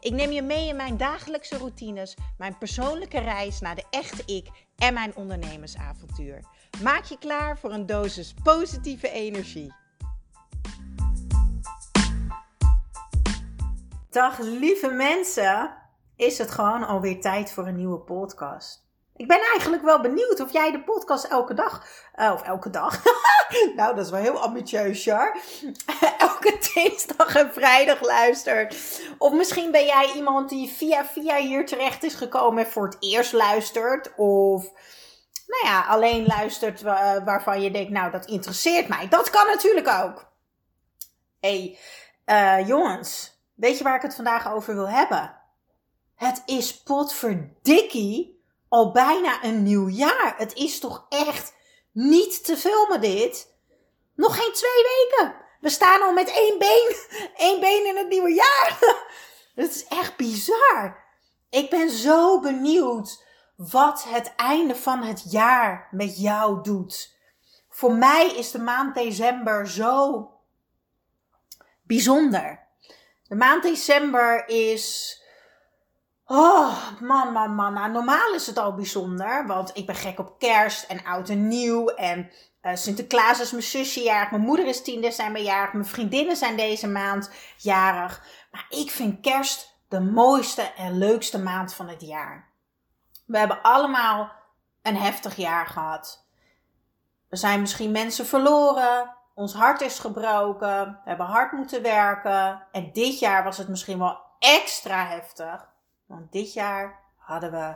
Ik neem je mee in mijn dagelijkse routines, mijn persoonlijke reis naar de echte ik en mijn ondernemersavontuur. Maak je klaar voor een dosis positieve energie. Dag lieve mensen, is het gewoon alweer tijd voor een nieuwe podcast. Ik ben eigenlijk wel benieuwd of jij de podcast elke dag, uh, of elke dag, nou dat is wel heel ambitieus, Char, elke dinsdag en vrijdag luistert. Of misschien ben jij iemand die via via hier terecht is gekomen en voor het eerst luistert. Of nou ja, alleen luistert waarvan je denkt, nou dat interesseert mij. Dat kan natuurlijk ook. hey, uh, jongens, weet je waar ik het vandaag over wil hebben? Het is potverdikkie al bijna een nieuw jaar. Het is toch echt niet te filmen dit? Nog geen twee weken. We staan al met één been, één been in het nieuwe jaar. Het is echt bizar. Ik ben zo benieuwd wat het einde van het jaar met jou doet. Voor mij is de maand december zo bijzonder. De maand december is Oh, man, man, man. Nou, normaal is het al bijzonder. Want ik ben gek op kerst en oud en nieuw. En uh, Sinterklaas is mijn zusje jarig. Mijn moeder is 10 december jarig. Mijn vriendinnen zijn deze maand jarig. Maar ik vind kerst de mooiste en leukste maand van het jaar. We hebben allemaal een heftig jaar gehad. We zijn misschien mensen verloren. Ons hart is gebroken. We hebben hard moeten werken. En dit jaar was het misschien wel extra heftig. Want dit jaar hadden we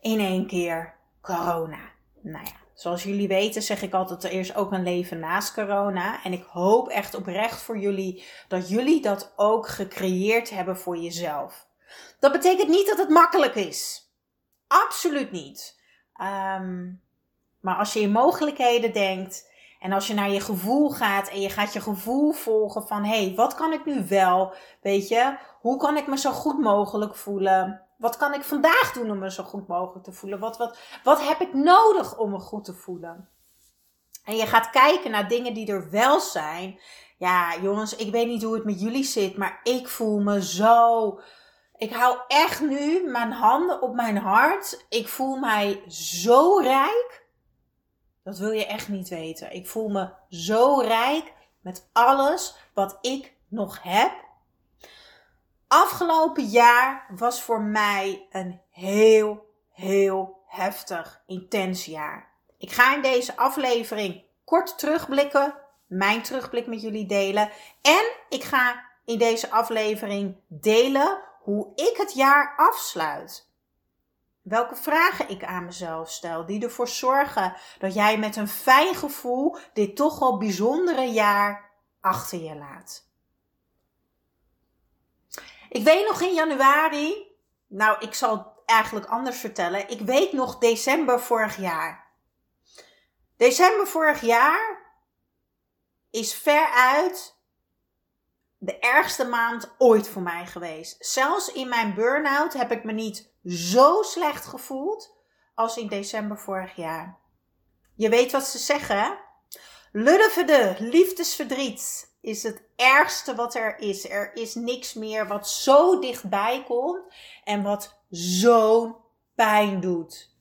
in één keer corona. Nou ja, zoals jullie weten zeg ik altijd, er is ook een leven naast corona. En ik hoop echt oprecht voor jullie dat jullie dat ook gecreëerd hebben voor jezelf. Dat betekent niet dat het makkelijk is. Absoluut niet. Um, maar als je in mogelijkheden denkt en als je naar je gevoel gaat en je gaat je gevoel volgen van hé, hey, wat kan ik nu wel? Weet je, hoe kan ik me zo goed mogelijk voelen? Wat kan ik vandaag doen om me zo goed mogelijk te voelen? Wat, wat, wat heb ik nodig om me goed te voelen? En je gaat kijken naar dingen die er wel zijn. Ja, jongens, ik weet niet hoe het met jullie zit, maar ik voel me zo. Ik hou echt nu mijn handen op mijn hart. Ik voel mij zo rijk. Dat wil je echt niet weten. Ik voel me zo rijk met alles wat ik nog heb. Afgelopen jaar was voor mij een heel, heel heftig, intens jaar. Ik ga in deze aflevering kort terugblikken, mijn terugblik met jullie delen. En ik ga in deze aflevering delen hoe ik het jaar afsluit. Welke vragen ik aan mezelf stel, die ervoor zorgen dat jij met een fijn gevoel dit toch wel bijzondere jaar achter je laat. Ik weet nog in januari, nou ik zal het eigenlijk anders vertellen, ik weet nog december vorig jaar. December vorig jaar is veruit de ergste maand ooit voor mij geweest. Zelfs in mijn burn-out heb ik me niet zo slecht gevoeld als in december vorig jaar. Je weet wat ze zeggen, hè? liefdesverdriet is het ergste wat er is. Er is niks meer wat zo dichtbij komt en wat zo'n pijn doet.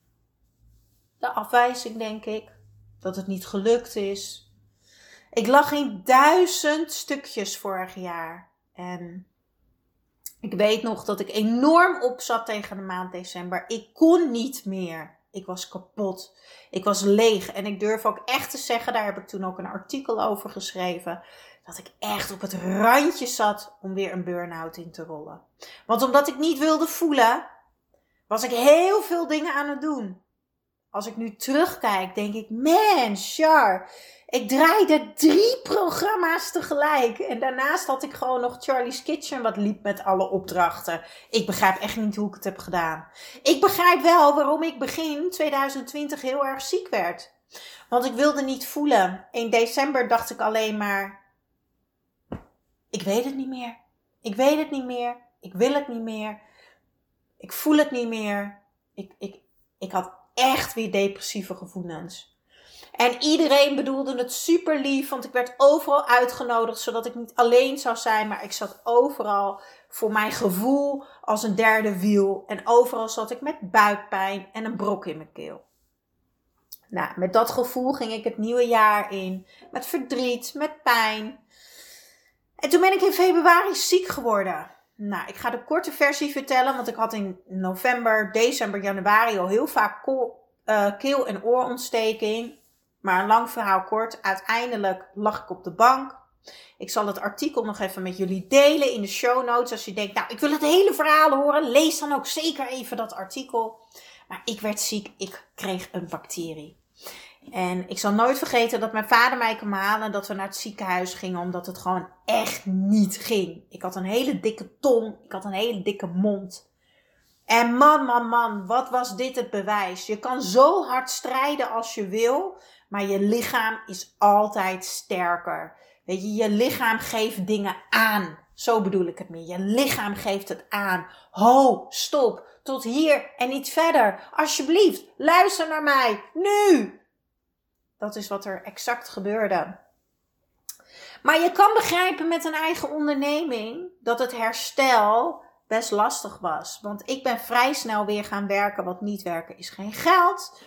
De afwijzing, denk ik. Dat het niet gelukt is. Ik lag in duizend stukjes vorig jaar. En ik weet nog dat ik enorm op zat tegen de maand december. Ik kon niet meer. Ik was kapot. Ik was leeg. En ik durf ook echt te zeggen, daar heb ik toen ook een artikel over geschreven, dat ik echt op het randje zat om weer een burn-out in te rollen. Want omdat ik niet wilde voelen, was ik heel veel dingen aan het doen. als ik nu terugkijk, denk ik, man, Char, ik draaide drie programma's tegelijk. En daarnaast had ik gewoon nog Charlie's Kitchen wat liep met alle opdrachten. Ik begrijp echt niet hoe ik het heb gedaan. Ik begrijp wel waarom ik begin 2020 heel erg ziek werd. Want ik wilde niet voelen. In december dacht ik alleen maar, ik weet het niet meer. Ik weet het niet meer. Ik wil het niet meer. Ik voel het niet meer. Ik, ik, ik had echt weer depressieve gevoelens. En iedereen bedoelde het super lief, want ik werd overal uitgenodigd zodat ik niet alleen zou zijn, maar ik zat overal voor mijn gevoel als een derde wiel. En overal zat ik met buikpijn en een brok in mijn keel. Nou, met dat gevoel ging ik het nieuwe jaar in. Met verdriet, met pijn. En toen ben ik in februari ziek geworden. Nou, ik ga de korte versie vertellen, want ik had in november, december, januari al heel vaak uh, keel- en oorontsteking. Maar een lang verhaal kort, uiteindelijk lag ik op de bank. Ik zal het artikel nog even met jullie delen in de show notes. Als je denkt, nou, ik wil het hele verhaal horen, lees dan ook zeker even dat artikel. Maar ik werd ziek, ik kreeg een bacterie. En ik zal nooit vergeten dat mijn vader mij kwam halen en dat we naar het ziekenhuis gingen, omdat het gewoon echt niet ging. Ik had een hele dikke tong, ik had een hele dikke mond. En man, man, man, wat was dit het bewijs? Je kan zo hard strijden als je wil, maar je lichaam is altijd sterker. Weet je, je lichaam geeft dingen aan. Zo bedoel ik het meer. Je lichaam geeft het aan. Ho, stop. Tot hier en niet verder. Alsjeblieft, luister naar mij. Nu. Dat is wat er exact gebeurde. Maar je kan begrijpen met een eigen onderneming dat het herstel best lastig was. Want ik ben vrij snel weer gaan werken, want niet werken is geen geld.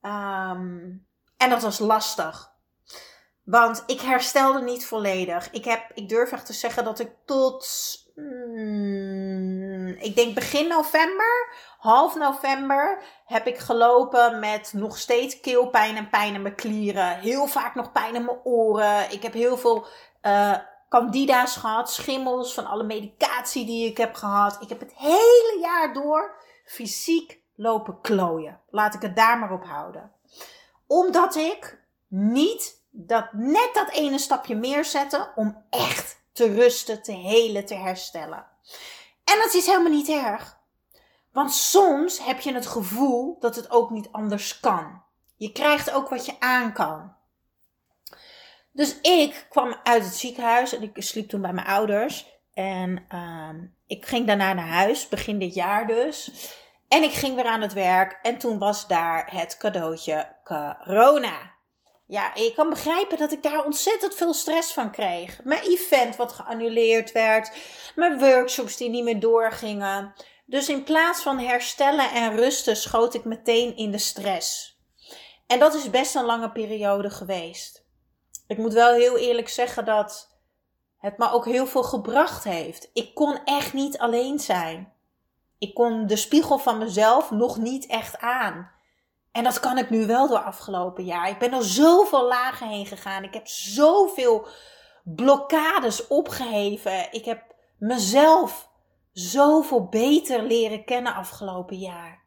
Ehm, en dat was lastig. Want ik herstelde niet volledig. Ik, heb, ik durf echt te zeggen dat ik tot, hmm, ik denk begin november, half november, heb ik gelopen met nog steeds keelpijn en pijn in mijn klieren. Heel vaak nog pijn in mijn oren. Ik heb heel veel uh, candida's gehad, schimmels van alle medicatie die ik heb gehad. Ik heb het hele jaar door fysiek lopen klooien. Laat ik het daar maar op houden. Omdat ik niet dat net dat ene stapje meer zette om echt te rusten, te helen, te herstellen. En dat is helemaal niet erg. Want soms heb je het gevoel dat het ook niet anders kan. Je krijgt ook wat je aan kan. Dus ik kwam uit het ziekenhuis en ik sliep toen bij mijn ouders. En uh, ik ging daarna naar huis, begin dit jaar dus. En ik ging weer aan het werk en toen was daar het cadeautje corona. Ja, je kan begrijpen dat ik daar ontzettend veel stress van kreeg. Mijn event wat geannuleerd werd, mijn workshops die niet meer doorgingen. Dus in plaats van herstellen en rusten schoot ik meteen in de stress. En dat is best een lange periode geweest. Ik moet wel heel eerlijk zeggen dat het me ook heel veel gebracht heeft. Ik kon echt niet alleen zijn. Ik kon de spiegel van mezelf nog niet echt aan. En dat kan ik nu wel door afgelopen jaar. Ik ben er zoveel lagen heen gegaan. Ik heb zoveel blokkades opgeheven. Ik heb mezelf zoveel beter leren kennen afgelopen jaar.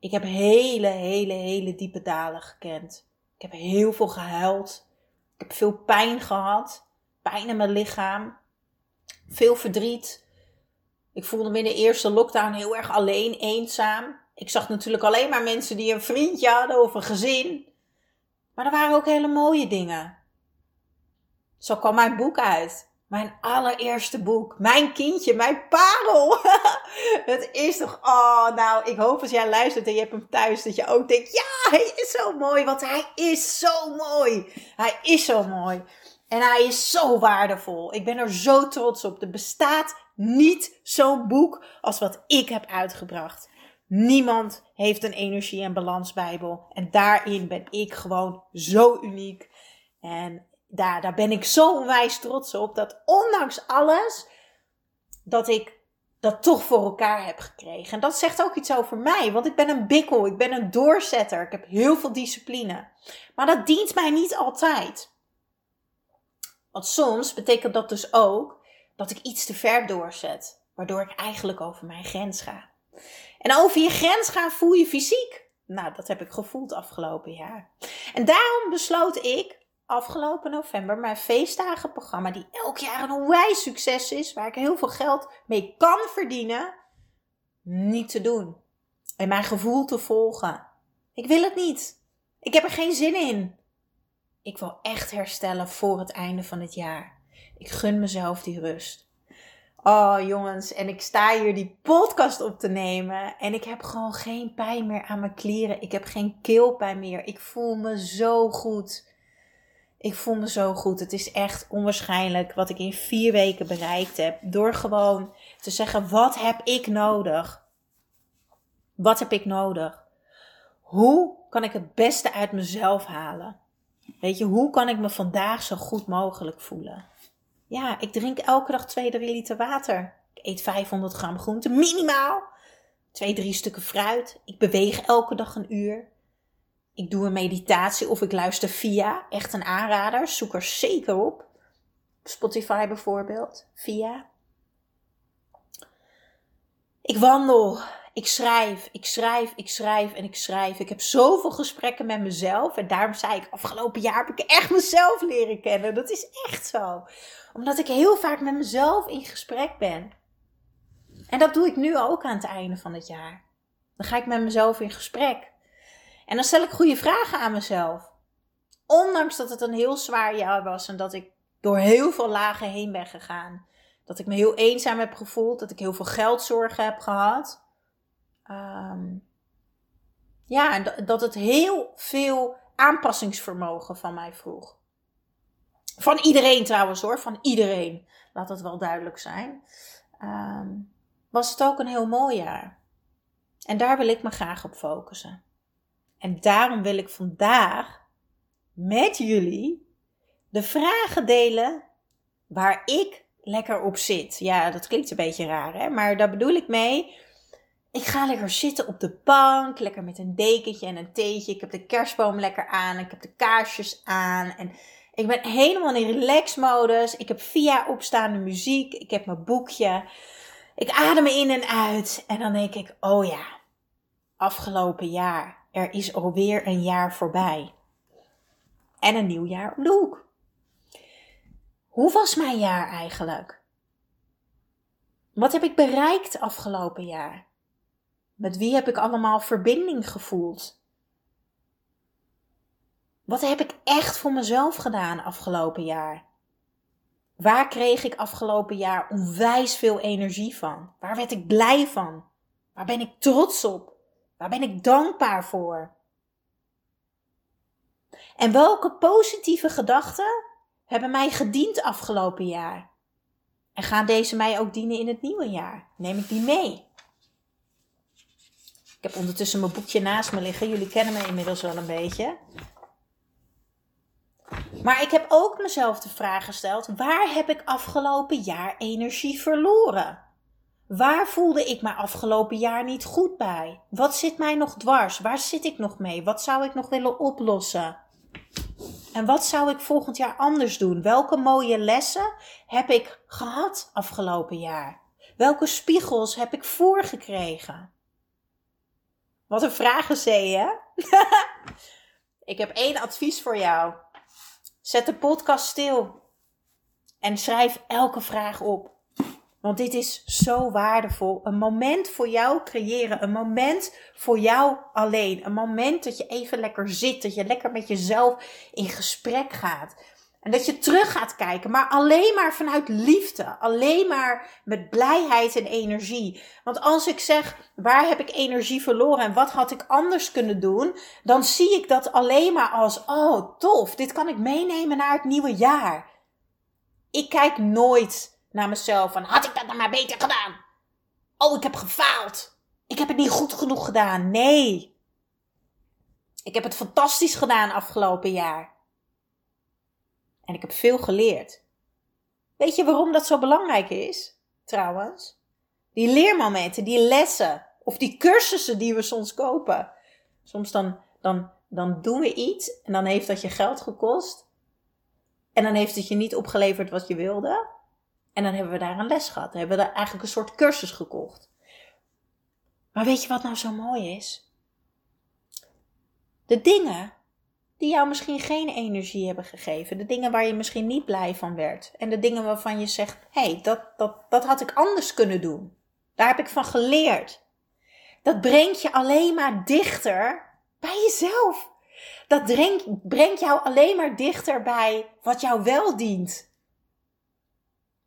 Ik heb hele, hele, hele diepe dalen gekend. Ik heb heel veel gehuild. Ik heb veel pijn gehad. Pijn in mijn lichaam. Veel verdriet. Ik voelde me in de eerste lockdown heel erg alleen, eenzaam. Ik zag natuurlijk alleen maar mensen die een vriendje hadden of een gezin. Maar er waren ook hele mooie dingen. Zo kwam mijn boek uit. Mijn allereerste boek. Mijn kindje, mijn parel. het is toch, oh nou, ik hoop als jij luistert en je hebt hem thuis, dat je ook denkt, ja, hij is zo mooi, want hij is zo mooi. Hij is zo mooi. En hij is zo waardevol. Ik ben er zo trots op. Er bestaat niet zo'n boek als wat ik heb uitgebracht. Niemand heeft een energie- en balansbijbel. En daarin ben ik gewoon zo uniek. En daar, daar ben ik zo onwijs trots op. Dat ondanks alles, dat ik dat toch voor elkaar heb gekregen. En dat zegt ook iets over mij. Want ik ben een bikkel. Ik ben een doorzetter. Ik heb heel veel discipline. Maar dat dient mij niet altijd. Want soms betekent dat dus ook dat ik iets te ver doorzet. Waardoor ik eigenlijk over mijn grens ga. En over je grens gaan voel je fysiek. Nou, dat heb ik gevoeld afgelopen jaar. En daarom besloot ik afgelopen november mijn feestdagenprogramma, die elk jaar een onwijs succes is, waar ik heel veel geld mee kan verdienen, niet te doen. En mijn gevoel te volgen. Ik wil het niet. Ik heb er geen zin in. Ik wil echt herstellen voor het einde van het jaar. Ik gun mezelf die rust. Oh jongens, en ik sta hier die podcast op te nemen en ik heb gewoon geen pijn meer aan mijn klieren. Ik heb geen keelpijn meer. Ik voel me zo goed. Ik voel me zo goed. Het is echt onwaarschijnlijk wat ik in vier weken bereikt heb. Door gewoon te zeggen: wat heb ik nodig? Wat heb ik nodig? Hoe kan ik het beste uit mezelf halen? Weet je, hoe kan ik me vandaag zo goed mogelijk voelen? Ja, ik drink elke dag 2, 3 liter water. Ik eet 500 gram groente, minimaal. Twee, drie stukken fruit. Ik beweeg elke dag een uur. Ik doe een meditatie of ik luister via. Echt een aanrader. Zoek er zeker op. Spotify bijvoorbeeld. Via. Ik wandel. Ik schrijf. Ik schrijf. Ik schrijf en ik schrijf. Ik heb zoveel gesprekken met mezelf. En daarom zei ik, afgelopen jaar heb ik echt mezelf leren kennen. Dat is echt zo. Omdat ik heel vaak met mezelf in gesprek ben. En dat doe ik nu ook aan het einde van het jaar. Dan ga ik met mezelf in gesprek. En dan stel ik goede vragen aan mezelf. Ondanks dat het een heel zwaar jaar was en dat ik door heel veel lagen heen ben gegaan. Dat ik me heel eenzaam heb gevoeld, dat ik heel veel geldzorgen heb gehad. Ehm, ja, dat het heel veel aanpassingsvermogen van mij vroeg. Van iedereen trouwens hoor, van iedereen. Laat dat wel duidelijk zijn. Ehm, was het ook een heel mooi jaar. En daar wil ik me graag op focussen. En daarom wil ik vandaag met jullie de vragen delen waar ik lekker op zit. Ja, dat klinkt een beetje raar, hè? Maar daar bedoel ik mee. Ik ga lekker zitten op de bank, lekker met een dekentje en een theetje. Ik heb de kerstboom lekker aan, ik heb de kaarsjes aan en ik ben helemaal in relaxmodus. Ik heb via opstaande muziek, ik heb mijn boekje. Ik adem in en uit en dan denk ik, oh ja, afgelopen jaar er is alweer een jaar voorbij. En een nieuw jaar om de hoek. Hoe was mijn jaar eigenlijk? Wat heb ik bereikt afgelopen jaar? Met wie heb ik allemaal verbinding gevoeld? Wat heb ik echt voor mezelf gedaan afgelopen jaar? Waar kreeg ik afgelopen jaar onwijs veel energie van? Waar werd ik blij van? Waar ben ik trots op? Waar ben ik dankbaar voor? En welke positieve gedachten hebben mij gediend afgelopen jaar? En gaan deze mij ook dienen in het nieuwe jaar? Neem ik die mee? Ik heb ondertussen mijn boekje naast me liggen. Jullie kennen me inmiddels wel een beetje. Maar ik heb ook mezelf de vraag gesteld: waar heb ik afgelopen jaar energie verloren? Waar voelde ik me afgelopen jaar niet goed bij? Wat zit mij nog dwars? Waar zit ik nog mee? Wat zou ik nog willen oplossen? En wat zou ik volgend jaar anders doen? Welke mooie lessen heb ik gehad afgelopen jaar? Welke spiegels heb ik voorgekregen? Wat een vragen, hè? ik heb één advies voor jou. Zet de podcast stil en schrijf elke vraag op. Want dit is zo waardevol. Een moment voor jou creëren. Een moment voor jou alleen. Een moment dat je even lekker zit. Dat je lekker met jezelf in gesprek gaat. En dat je terug gaat kijken, maar alleen maar vanuit liefde. Alleen maar met blijheid en energie. Want als ik zeg, waar heb ik energie verloren en wat had ik anders kunnen doen? Dan zie ik dat alleen maar als, oh tof, dit kan ik meenemen naar het nieuwe jaar. Ik kijk nooit naar mezelf van had ik dat nou maar beter gedaan? Oh, ik heb gefaald. Ik heb het niet goed genoeg gedaan. Nee. Ik heb het fantastisch gedaan afgelopen jaar. En ik heb veel geleerd. Weet je waarom dat zo belangrijk is? Trouwens, die leermomenten, die lessen of die cursussen die we soms kopen. Soms dan, dan, dan doen we iets en dan heeft dat je geld gekost. En dan heeft het je niet opgeleverd wat je wilde. En dan hebben we daar een les gehad. Dan hebben we daar eigenlijk een soort cursus gekocht. Maar weet je wat nou zo mooi is? De dingen die jou misschien geen energie hebben gegeven. De dingen waar je misschien niet blij van werd. En de dingen waarvan je zegt: hé, hey, dat, dat, dat had ik anders kunnen doen. Daar heb ik van geleerd. Dat brengt je alleen maar dichter bij jezelf. Dat brengt jou alleen maar dichter bij wat jou wel dient.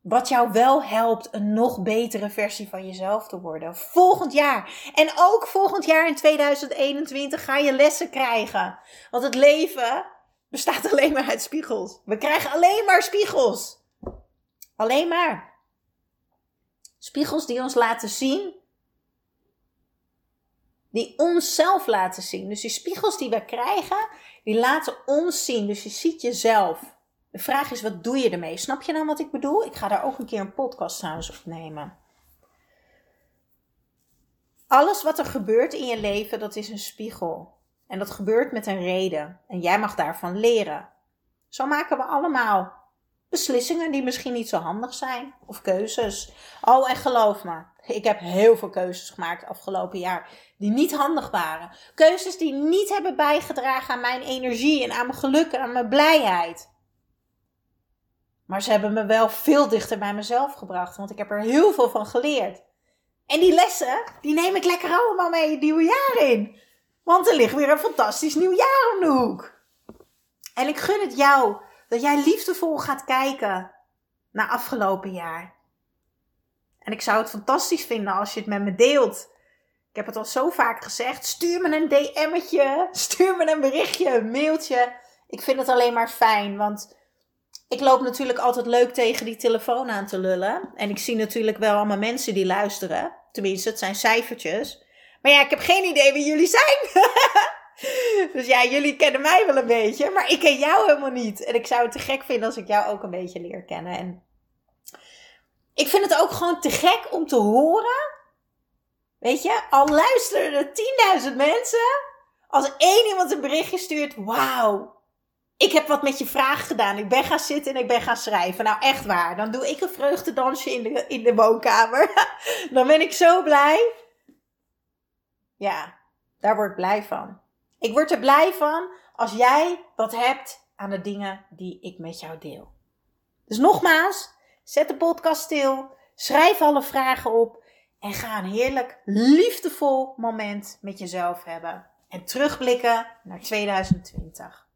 Wat jou wel helpt een nog betere versie van jezelf te worden. Volgend jaar. En ook volgend jaar in 2021 ga je lessen krijgen. Want het leven bestaat alleen maar uit spiegels. We krijgen alleen maar spiegels. Alleen maar. Spiegels die ons laten zien. Die onszelf laten zien. Dus die spiegels die we krijgen, die laten ons zien. Dus je ziet jezelf. De vraag is, wat doe je ermee? Snap je nou wat ik bedoel? Ik ga daar ook een keer een podcast trouwens opnemen. Alles wat er gebeurt in je leven, dat is een spiegel. En dat gebeurt met een reden. En jij mag daarvan leren. Zo maken we allemaal beslissingen die misschien niet zo handig zijn. Of keuzes. Oh, en geloof me, ik heb heel veel keuzes gemaakt afgelopen jaar die niet handig waren. Keuzes die niet hebben bijgedragen aan mijn energie en aan mijn geluk en aan mijn blijheid. Maar ze hebben me wel veel dichter bij mezelf gebracht, want ik heb er heel veel van geleerd. En die lessen, die neem ik lekker allemaal mee het nieuwe jaar in. Want er ligt weer een fantastisch nieuw jaar om de hoek. En ik gun het jou dat jij liefdevol gaat kijken naar afgelopen jaar. En ik zou het fantastisch vinden als je het met me deelt. Ik heb het al zo vaak gezegd. Stuur me een DM'tje. Stuur me een berichtje, een mailtje. Ik vind het alleen maar fijn, want ik loop natuurlijk altijd leuk tegen die telefoon aan te lullen. En ik zie natuurlijk wel allemaal mensen die luisteren. Tenminste, het zijn cijfertjes. Maar ja, ik heb geen idee wie jullie zijn. dus ja, jullie kennen mij wel een beetje. Maar ik ken jou helemaal niet. En ik zou het te gek vinden als ik jou ook een beetje leer kennen. En ik vind het ook gewoon te gek om te horen. Weet je, al luisteren er 10.000 mensen. Als één iemand een berichtje stuurt. Wauw, ik heb wat met je vraag gedaan. Ik ben gaan zitten en ik ben gaan schrijven. Nou, echt waar. Dan doe ik een vreugdedansje in de, in de woonkamer. Dan ben ik zo blij. Ja, daar word ik blij van. Ik word er blij van als jij wat hebt aan de dingen die ik met jou deel. Dus nogmaals, zet de podcast stil. Schrijf alle vragen op. En ga een heerlijk, liefdevol moment met jezelf hebben. En terugblikken naar 2020.